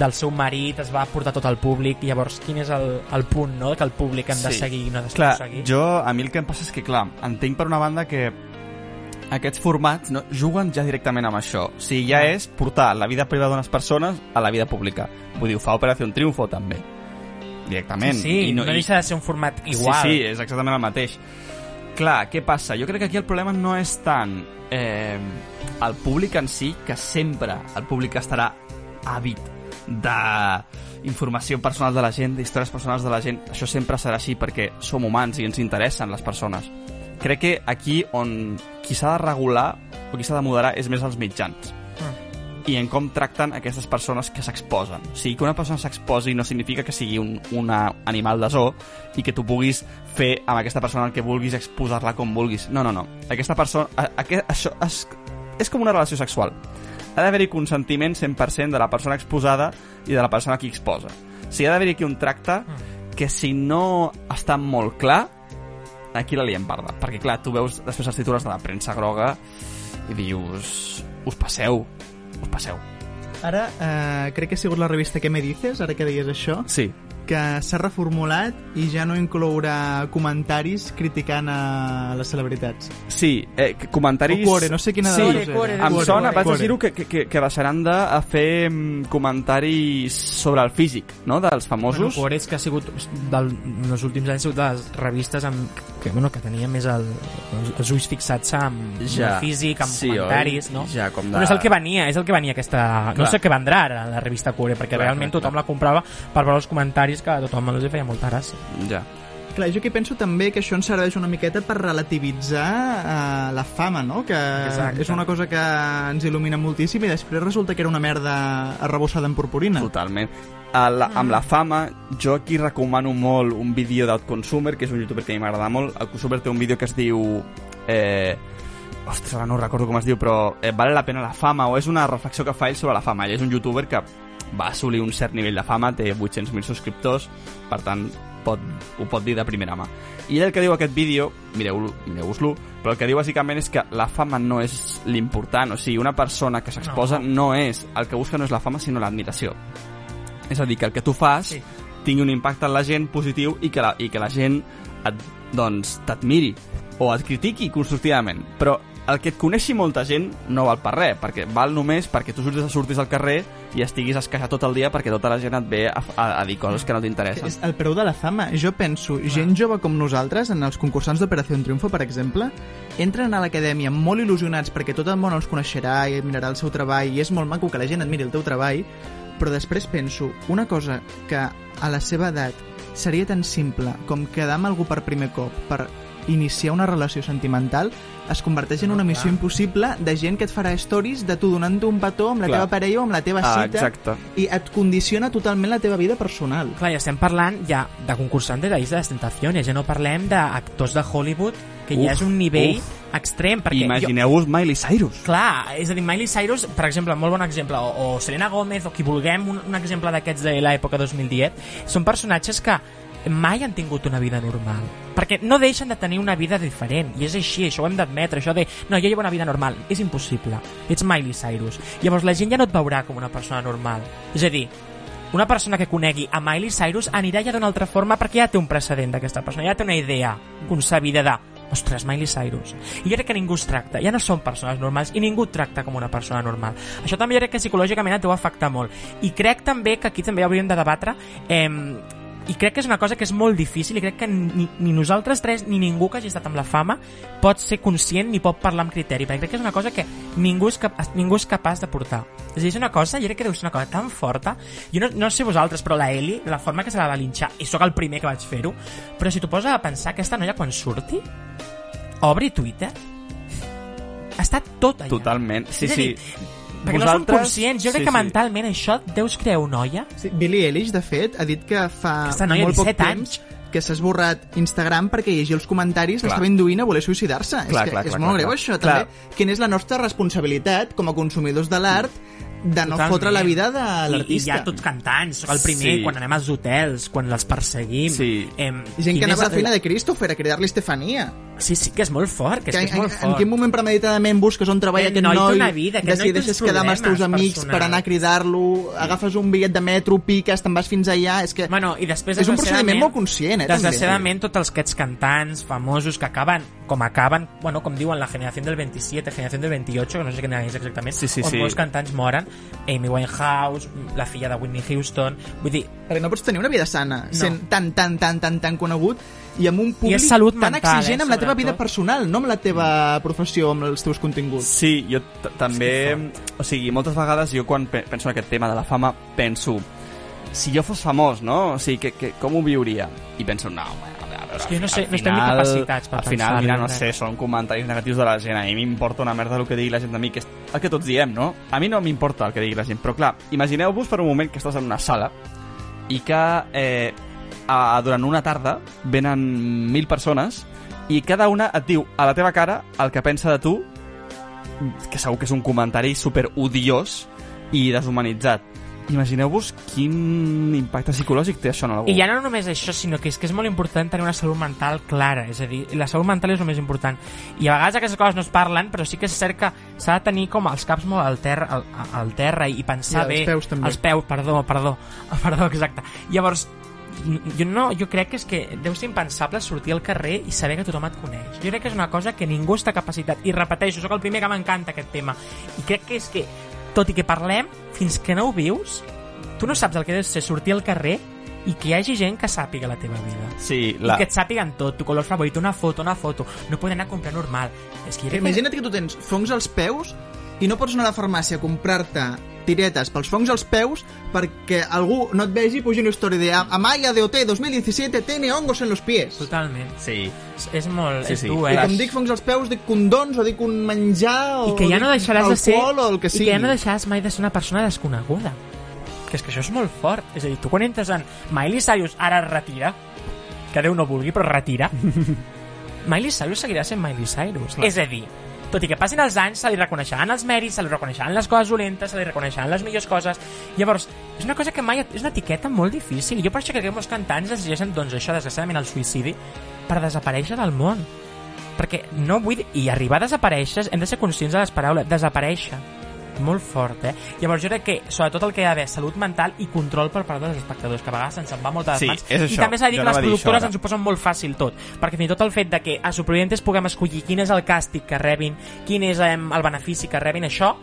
del seu marit, es va portar tot al públic, llavors quin és el, el punt no? que el públic hem de seguir i no ha de Clar, seguir? jo, a mi el que em passa és que, clar, entenc per una banda que aquests formats no, juguen ja directament amb això. O sigui, ja és portar la vida privada d'unes persones a la vida pública. Vull dir, ho fa Operació Triunfo, també. Directament. Sí, sí, no deixa de ser un format igual. Sí, sí, és exactament el mateix. Clar, què passa? Jo crec que aquí el problema no és tant eh, el públic en si, que sempre el públic estarà àvid d'informació personal de la gent, d'històries personals de la gent. Això sempre serà així perquè som humans i ens interessen les persones. Crec que aquí on qui s'ha de regular o qui s'ha de moderar és més els mitjans i en com tracten aquestes persones que s'exposen. O sigui, que una persona s'exposi no significa que sigui un una animal de zoo i que tu puguis fer amb aquesta persona el que vulguis, exposar-la com vulguis. No, no, no. Aquesta persona... A, aquest, això és, és com una relació sexual. Ha d'haver-hi consentiment 100% de la persona exposada i de la persona que exposa. O sigui, ha d'haver-hi aquí un tracte que si no està molt clar, aquí la liem parda. Perquè, clar, tu veus després els titulars de la premsa groga i dius... Us passeu, us passeu. Ara, eh, crec que ha sigut la revista que me dices, ara que deies això, Sí. que s'ha reformulat i ja no inclourà comentaris criticant a les celebritats. Sí, eh, comentaris... O Cuore, no sé quina de sí, les dues era. Em Cuore, sona, Cuore. vaig Cuore. dir-ho, que, que, que, deixaran de a fer mm, comentaris sobre el físic, no?, dels Bueno, famosos. Cuores, que ha sigut del, en els últims anys ha sigut de les revistes amb, que, bueno, que tenia més el, els, els ulls fixats amb, Ja. físic, amb Sí, comentaris, oi? no? Ja, com de- Bueno, és el que venia, és el que venia aquesta... No Clar. sé què vendrà ara la revista Cuore, perquè Clar, realment clar, tothom la comprava per veure els comentaris que a tothom els feia molta gràcia. Ja. Clar, jo aquí penso també que això ens serveix una miqueta per relativitzar eh, la fama, no? Que Exacte. és una cosa que ens il·lumina moltíssim i després resulta que era una merda arrebossada en purpurina. Totalment. La, amb la fama, jo aquí recomano molt un vídeo d'Outconsumer, que és un youtuber que a mi m'agrada molt. Outconsumer té un vídeo que es diu... Eh, ostres, ara no recordo com es diu, però eh, vale la pena la fama, o és una reflexió que fa ell sobre la fama. Ell és un youtuber que va assolir un cert nivell de fama, té 800.000 subscriptors, per tant, pot, ho pot dir de primera mà. I ell el que diu aquest vídeo, mireu-lo, mireu-vos-lo, però el que diu bàsicament és que la fama no és l'important, o sigui, una persona que s'exposa no. no és, el que busca no és la fama sinó l'admiració. És a dir, que el que tu fas sí. tingui un impacte en la gent positiu i que la, i que la gent et, doncs t'admiri o et critiqui constructivament. Però el que et coneixi molta gent no val per res, perquè val només perquè tu surtis, surtis al carrer i estiguis esqueixat tot el dia perquè tota la gent et ve a, a, a dir coses que no t'interessen. És el preu de la fama. Jo penso, gent jove com nosaltres, en els concursants d'Operació Triunfo, per exemple, entren a l'acadèmia molt il·lusionats perquè tot el món els coneixerà i admirarà el seu treball i és molt maco que la gent admiri el teu treball, però després penso, una cosa que a la seva edat seria tan simple com quedar amb algú per primer cop, per iniciar una relació sentimental, es converteix en una missió impossible de gent que et farà stories de tu donant-te un petó amb la Clar. teva parella o amb la teva Ah, cita exacte. i et condiciona totalment la teva vida personal. Clar, ja estem parlant ja de concursants de la Isla de les Tentaciones, ja no parlem d'actors de Hollywood, que ja Uf, és un nivell uf. extrem. Perquè Imagineu-vos Miley Cyrus. Jo, clar, és a dir, Miley Cyrus, per exemple, molt bon exemple, o, o Selena Gomez, o qui vulguem, un, un exemple d'aquests de l'època 2010, són personatges que mai han tingut una vida normal. Perquè no deixen de tenir una vida diferent. I és així, això ho hem d'admetre. Això de, no, jo llevo una vida normal. És impossible. Ets Miley Cyrus. Llavors la gent ja no et veurà com una persona normal. És a dir, una persona que conegui a Miley Cyrus anirà ja d'una altra forma perquè ja té un precedent d'aquesta persona, ja té una idea concebida de ostres, Miley Cyrus. I crec que ningú es tracta, ja no són persones normals i ningú tracta com una persona normal. Això també crec que psicològicament et deu afectar molt. I crec també que aquí també hauríem de debatre eh, i crec que és una cosa que és molt difícil i crec que ni, ni nosaltres tres ni ningú que hagi estat amb la fama pot ser conscient ni pot parlar amb criteri perquè crec que és una cosa que ningú és, cap, ningú és capaç de portar és a dir, és una cosa, jo crec que deu ser una cosa tan forta jo no, no sé vosaltres, però la Eli la forma que se la va linxar, i sóc el primer que vaig fer-ho però si t'ho poses a pensar aquesta noia quan surti obri Twitter està tot allà Totalment. Sí, És a sí. Perquè no som conscients, jo crec sí, que sí. mentalment això et deus crear una olla Sí, Billie Eilish, de fet, ha dit que fa Aquesta noia, molt poc 17 temps que s'ha esborrat Instagram perquè llegia els comentaris Clar. l'estava induint a voler suïcidar-se. És, Clar, que clar, és clar, molt clar, greu clar. això, Clar. també. Quina és la nostra responsabilitat com a consumidors de l'art de no Totalment. fotre la vida de I, i l'artista. ja tots cantants, sóc el primer, Sí. quan anem als hotels, quan els perseguim. Sí. Em, Gent que anava és a la feina de Christopher a cridar-li Estefania. Sí, sí, que és molt fort, que és, Que, que és en, molt en, fort. quin moment premeditadament busques on treballa Aquest noi noi, una vida, té decideixes uns quedar amb els teus amics per personals. anar a cridar-lo, agafes un bitllet de metro, piques, te'n vas fins allà... És que Bueno, i després, és un procediment molt conscient, eh? Desgraciadament, tots els aquests cantants famosos que acaben, com acaben, bueno, com diuen la generació del 27, generació del 28, que no sé quina és exactament, Sí, sí, on sí. molts cantants moren, Amy Winehouse, la filla de Whitney Houston, vull dir, Perquè no pots tenir una vida sana No. sent tan, tan, tan, tan, tan conegut i amb un públic és salut tan mental, exigent eh, amb la teva vida personal, no amb la teva professió, amb els teus continguts. Sí, jo també... O sigui, moltes vegades jo quan pe- penso en aquest tema de la fama penso si jo fos famós, no? O sigui, que, que, com ho viuria? I penso, no, veure, És que no sé, no estem ni capacitats per Al final, mira, no sé, són comentaris negatius de la gent. A mi m'importa una merda el que digui la gent de mi, que és el que tots diem, no? A mi no m'importa el que digui la gent, però clar, imagineu-vos per un moment que estàs en una sala i que eh, a, durant una tarda venen mil persones i cada una et diu a la teva cara el que pensa de tu que segur que és un comentari super odiós i deshumanitzat. Imagineu-vos quin impacte psicològic té això en algú. I ja no només això, sinó que és que és molt important tenir una salut mental clara, és a dir, la salut mental és el més important. I a vegades aquestes coses no es parlen, però sí que és cert que s'ha de tenir com els caps molt al terra, al, al terra i pensar I els bé... peus, també. Els peus, perdó, perdó, (laughs) perdó, exacte. Llavors, jo no, jo crec que és que deu ser impensable sortir al carrer i saber que tothom et coneix. Jo crec que és una cosa que ningú està capacitat. I repeteixo, sóc el primer que m'encanta aquest tema. I crec que és que, tot i que parlem, fins que no ho vius, tu no saps el que és ser sortir al carrer i que hi hagi gent que sàpiga la teva vida. Sí, La... I que et sàpiguen tot, tu color favorit, una foto, una foto. No poden anar a comprar normal. És que Imagina't que tu tens fongs als peus i no pots anar a la farmàcia a comprar-te tiretes pels fongs als peus perquè algú no et vegi i pugi una història de Amaya de OT 2017 tiene hongos en los pies. Totalment. Sí. És, és molt... Sí, és sí. dur, I eh? com dic fongs als peus, dic condons o dic un menjar o I que ja no deixaràs de ser... o el que I sigui. que ja no deixaràs mai de ser una persona desconeguda. Que és que això és molt fort. És a dir, tu quan entres en Miley Cyrus ara es retira, que Déu no vulgui, però retira, (laughs) Miley Cyrus seguirà sent Miley Cyrus. Clar. És a dir, tot i que passin els anys, se li reconeixeran els mèrits, se li reconeixeran les coses dolentes, se li reconeixeran les millors coses. Llavors, És una cosa que mai... És una etiqueta molt difícil. Jo per això crec que molts cantants es llegeixen, doncs, això, desgraciadament, el suïcidi, per desaparèixer del món. Perquè no vull. I arribar a desaparèixer, hem de ser conscients de les paraules. Desaparèixer. Molt fort, eh? Llavors jo crec que, sobretot el que hi ha d'haver, salut mental i control per part dels espectadors, que a vegades se'n va molt de les Sí, mans. és I això. també s'ha de dir Jo que les productores ens ho posen molt fàcil tot. Perquè fins i tot el fet de que a Supervivientes puguem escollir quin és el càstig que rebin, quin és em, el benefici que rebin, això,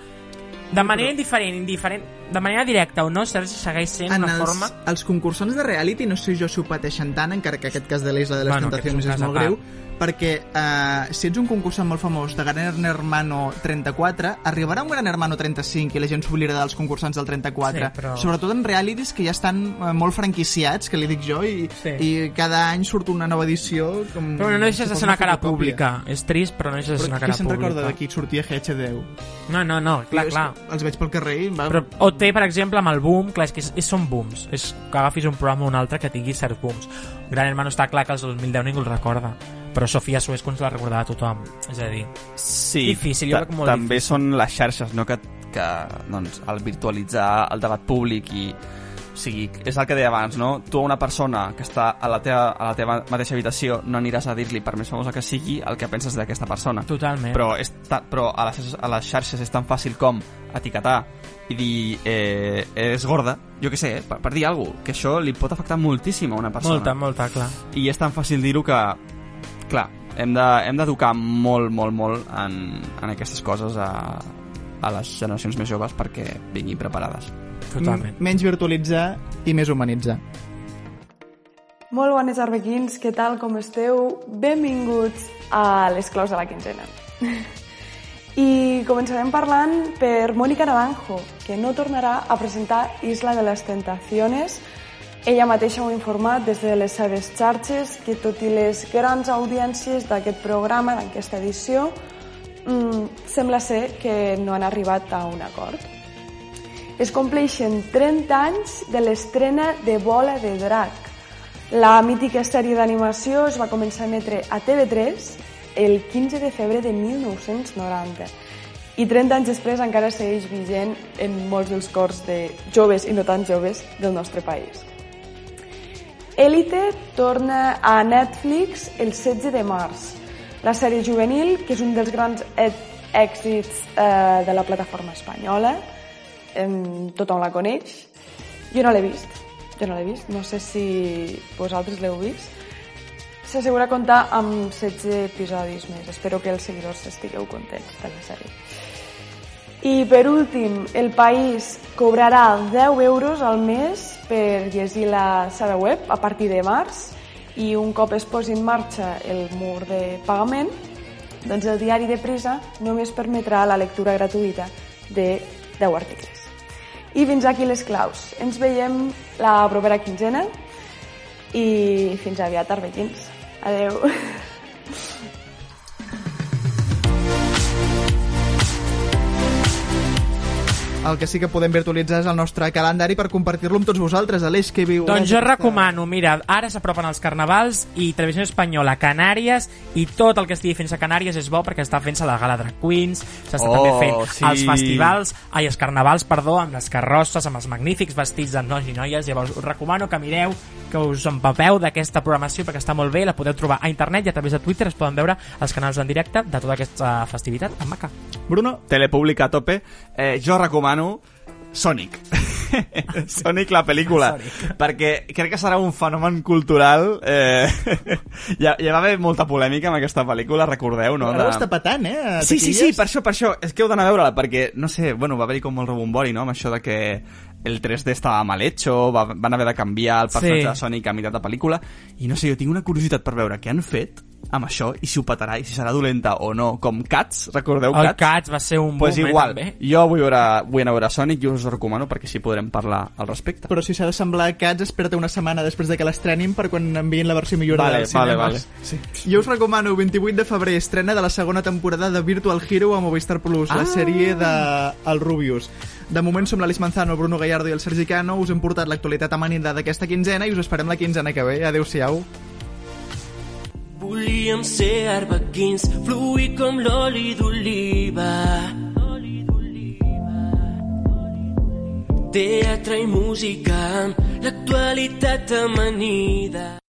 de manera indiferent, indiferent, de manera directa o no, Sergi segueix sent en una els, forma... els concursants de reality no sé jo si ho pateixen tant, encara que aquest cas de l'Isla de les Bueno, és Tentacions és, a molt part. Perquè eh, si ets un concursant molt famós de Gran Hermano 34, arribarà un Gran Hermano 35 i la gent s'oblidarà dels concursants del 34. Sí, però- Sobretot en realities que ja estan eh, molt franquiciats, que li dic jo, i, Sí. i cada any surt una nova edició. Com, Però no deixes de ser una cara fotocòpia. pública. És trist, però no deixes de ser Però una qui cara se'n pública. recorda de qui sortia GH10? No, no, no, clar, Jo clar. Els veig pel carrer i... Va... Però OT, per exemple, amb el boom, clar, és que és, és, són booms. És que agafis un programa o un altre que tingui certs booms. Gran Hermano està clar que els 2010 ningú el recorda. Però Sofia Suescons la recordava tothom. És a dir, Sí, difícil, jo crec molt també difícil. són les xarxes, no? Que, que doncs, el virtualitzar el debat públic i o sigui, és el que deia abans, no? Tu a una persona que està a la teva, a la teva mateixa habitació no aniràs a dir-li, per més famosa que sigui, el que penses d'aquesta persona. Totalment. Però, és ta, però a, les, a les xarxes és tan fàcil com etiquetar i dir eh, és gorda, jo què sé, per, per dir alguna cosa, que això li pot afectar moltíssim a una persona. molta, molta, clar. I és tan fàcil dir-ho que, clar, hem de- hem d'educar de, molt, molt, molt en, en aquestes coses a, a les generacions més joves perquè vinguin preparades. Totalment. M- Menys virtualitzar i més humanitzar. Molt bones arbequins, què tal, com esteu? Benvinguts a les claus de la quinzena. (laughs) I començarem parlant per Mónica Naranjo, que no tornarà a presentar Isla de les Tentaciones. Ella mateixa ho ha informat des de les seves xarxes que tot i les grans audiències d'aquest programa, d'aquesta edició, mm, sembla ser que no han arribat a un acord. Es compleixen 30 anys de l'estrena de Bola de Drac. La mítica sèrie d'animació es va començar a emetre a TV3 el 15 de febrer de 1990 i 30 anys després encara segueix vigent en molts dels cors de joves i no tan joves del nostre país. Elite torna a Netflix el 16 de març. La sèrie juvenil, que és un dels grans èxits eh, de la plataforma espanyola, em, tothom la coneix. Jo no l'he vist, jo no l'he vist, no sé si vosaltres l'heu vist. S'assegura comptar amb 16 episodis més. Espero que els seguidors estigueu contents de la sèrie. I per últim, el país cobrarà 10 euros al mes per llegir la seva web a partir de març i un cop es posi en marxa el mur de pagament, doncs el diari de prisa només permetrà la lectura gratuïta de 10 articles. I fins aquí les claus. Ens veiem la propera quinzena i fins aviat, arbequins. Adeu. (laughs) El que sí que podem virtualitzar és el nostre calendari per compartir-lo amb tots vosaltres, Aleix, que viu... Doncs jo recomano, mira, ara s'apropen els carnavals i Televisió Espanyola, Canàries i tot el que estigui fent-se a Canàries és bo perquè està fent-se la Gala Drag Queens, s'està Oh, també fent sí. els festivals, ai, els carnavals, perdó, amb les carrosses, amb els magnífics vestits de nois i noies, llavors us recomano que mireu, que us empapeu d'aquesta programació perquè està molt bé, la podeu trobar a internet i a través de Twitter es poden veure els canals en directe de tota aquesta festivitat en maca. Bruno? Telepública a tope. Eh, jo recomano Sonic. (laughs) Sonic la pel·lícula. Sonic. Perquè crec que serà un fenomen cultural. Eh, (laughs) ja, ja va haver molta polèmica amb aquesta pel·lícula, recordeu, no? Ara ho està patant, eh? a Sí, sí, sí, per això, per això. És que heu d'anar a veure-la, perquè, no sé, bueno, va haver-hi com molt rebombori, no?, amb això de que el 3D estava mal hecho, va, van haver de canviar el personatge Sí. de Sonic a meitat de pel·lícula, i no sé, jo tinc una curiositat per veure què han fet amb això, i si ho petarà, i si serà dolenta o no, com Cats, recordeu El Cats? Cats va ser un pues boom, eh, igual, també. jo vull, veure, vull anar a veure Sonic i us ho recomano perquè així podrem parlar al respecte. Però si s'ha de semblar a Cats, espera't una setmana després de que l'estrenin per quan enviïn la versió millorada Vale, vale, cinemes. vale. Sí. Jo us recomano 28 de febrer estrena de la segona temporada de Virtual Hero a Movistar Plus, la Ah. sèrie de El Rubius. De moment som l'Alice Manzano, el Bruno Gallardo i el Sergi Cano. Us hem portat l'actualitat amanida d'aquesta quinzena i us esperem la quinzena que ve. Adéu-siau. Volíem ser arbequins, fluir com l'oli d'oliva. Teatre i música, l'actualitat amanida.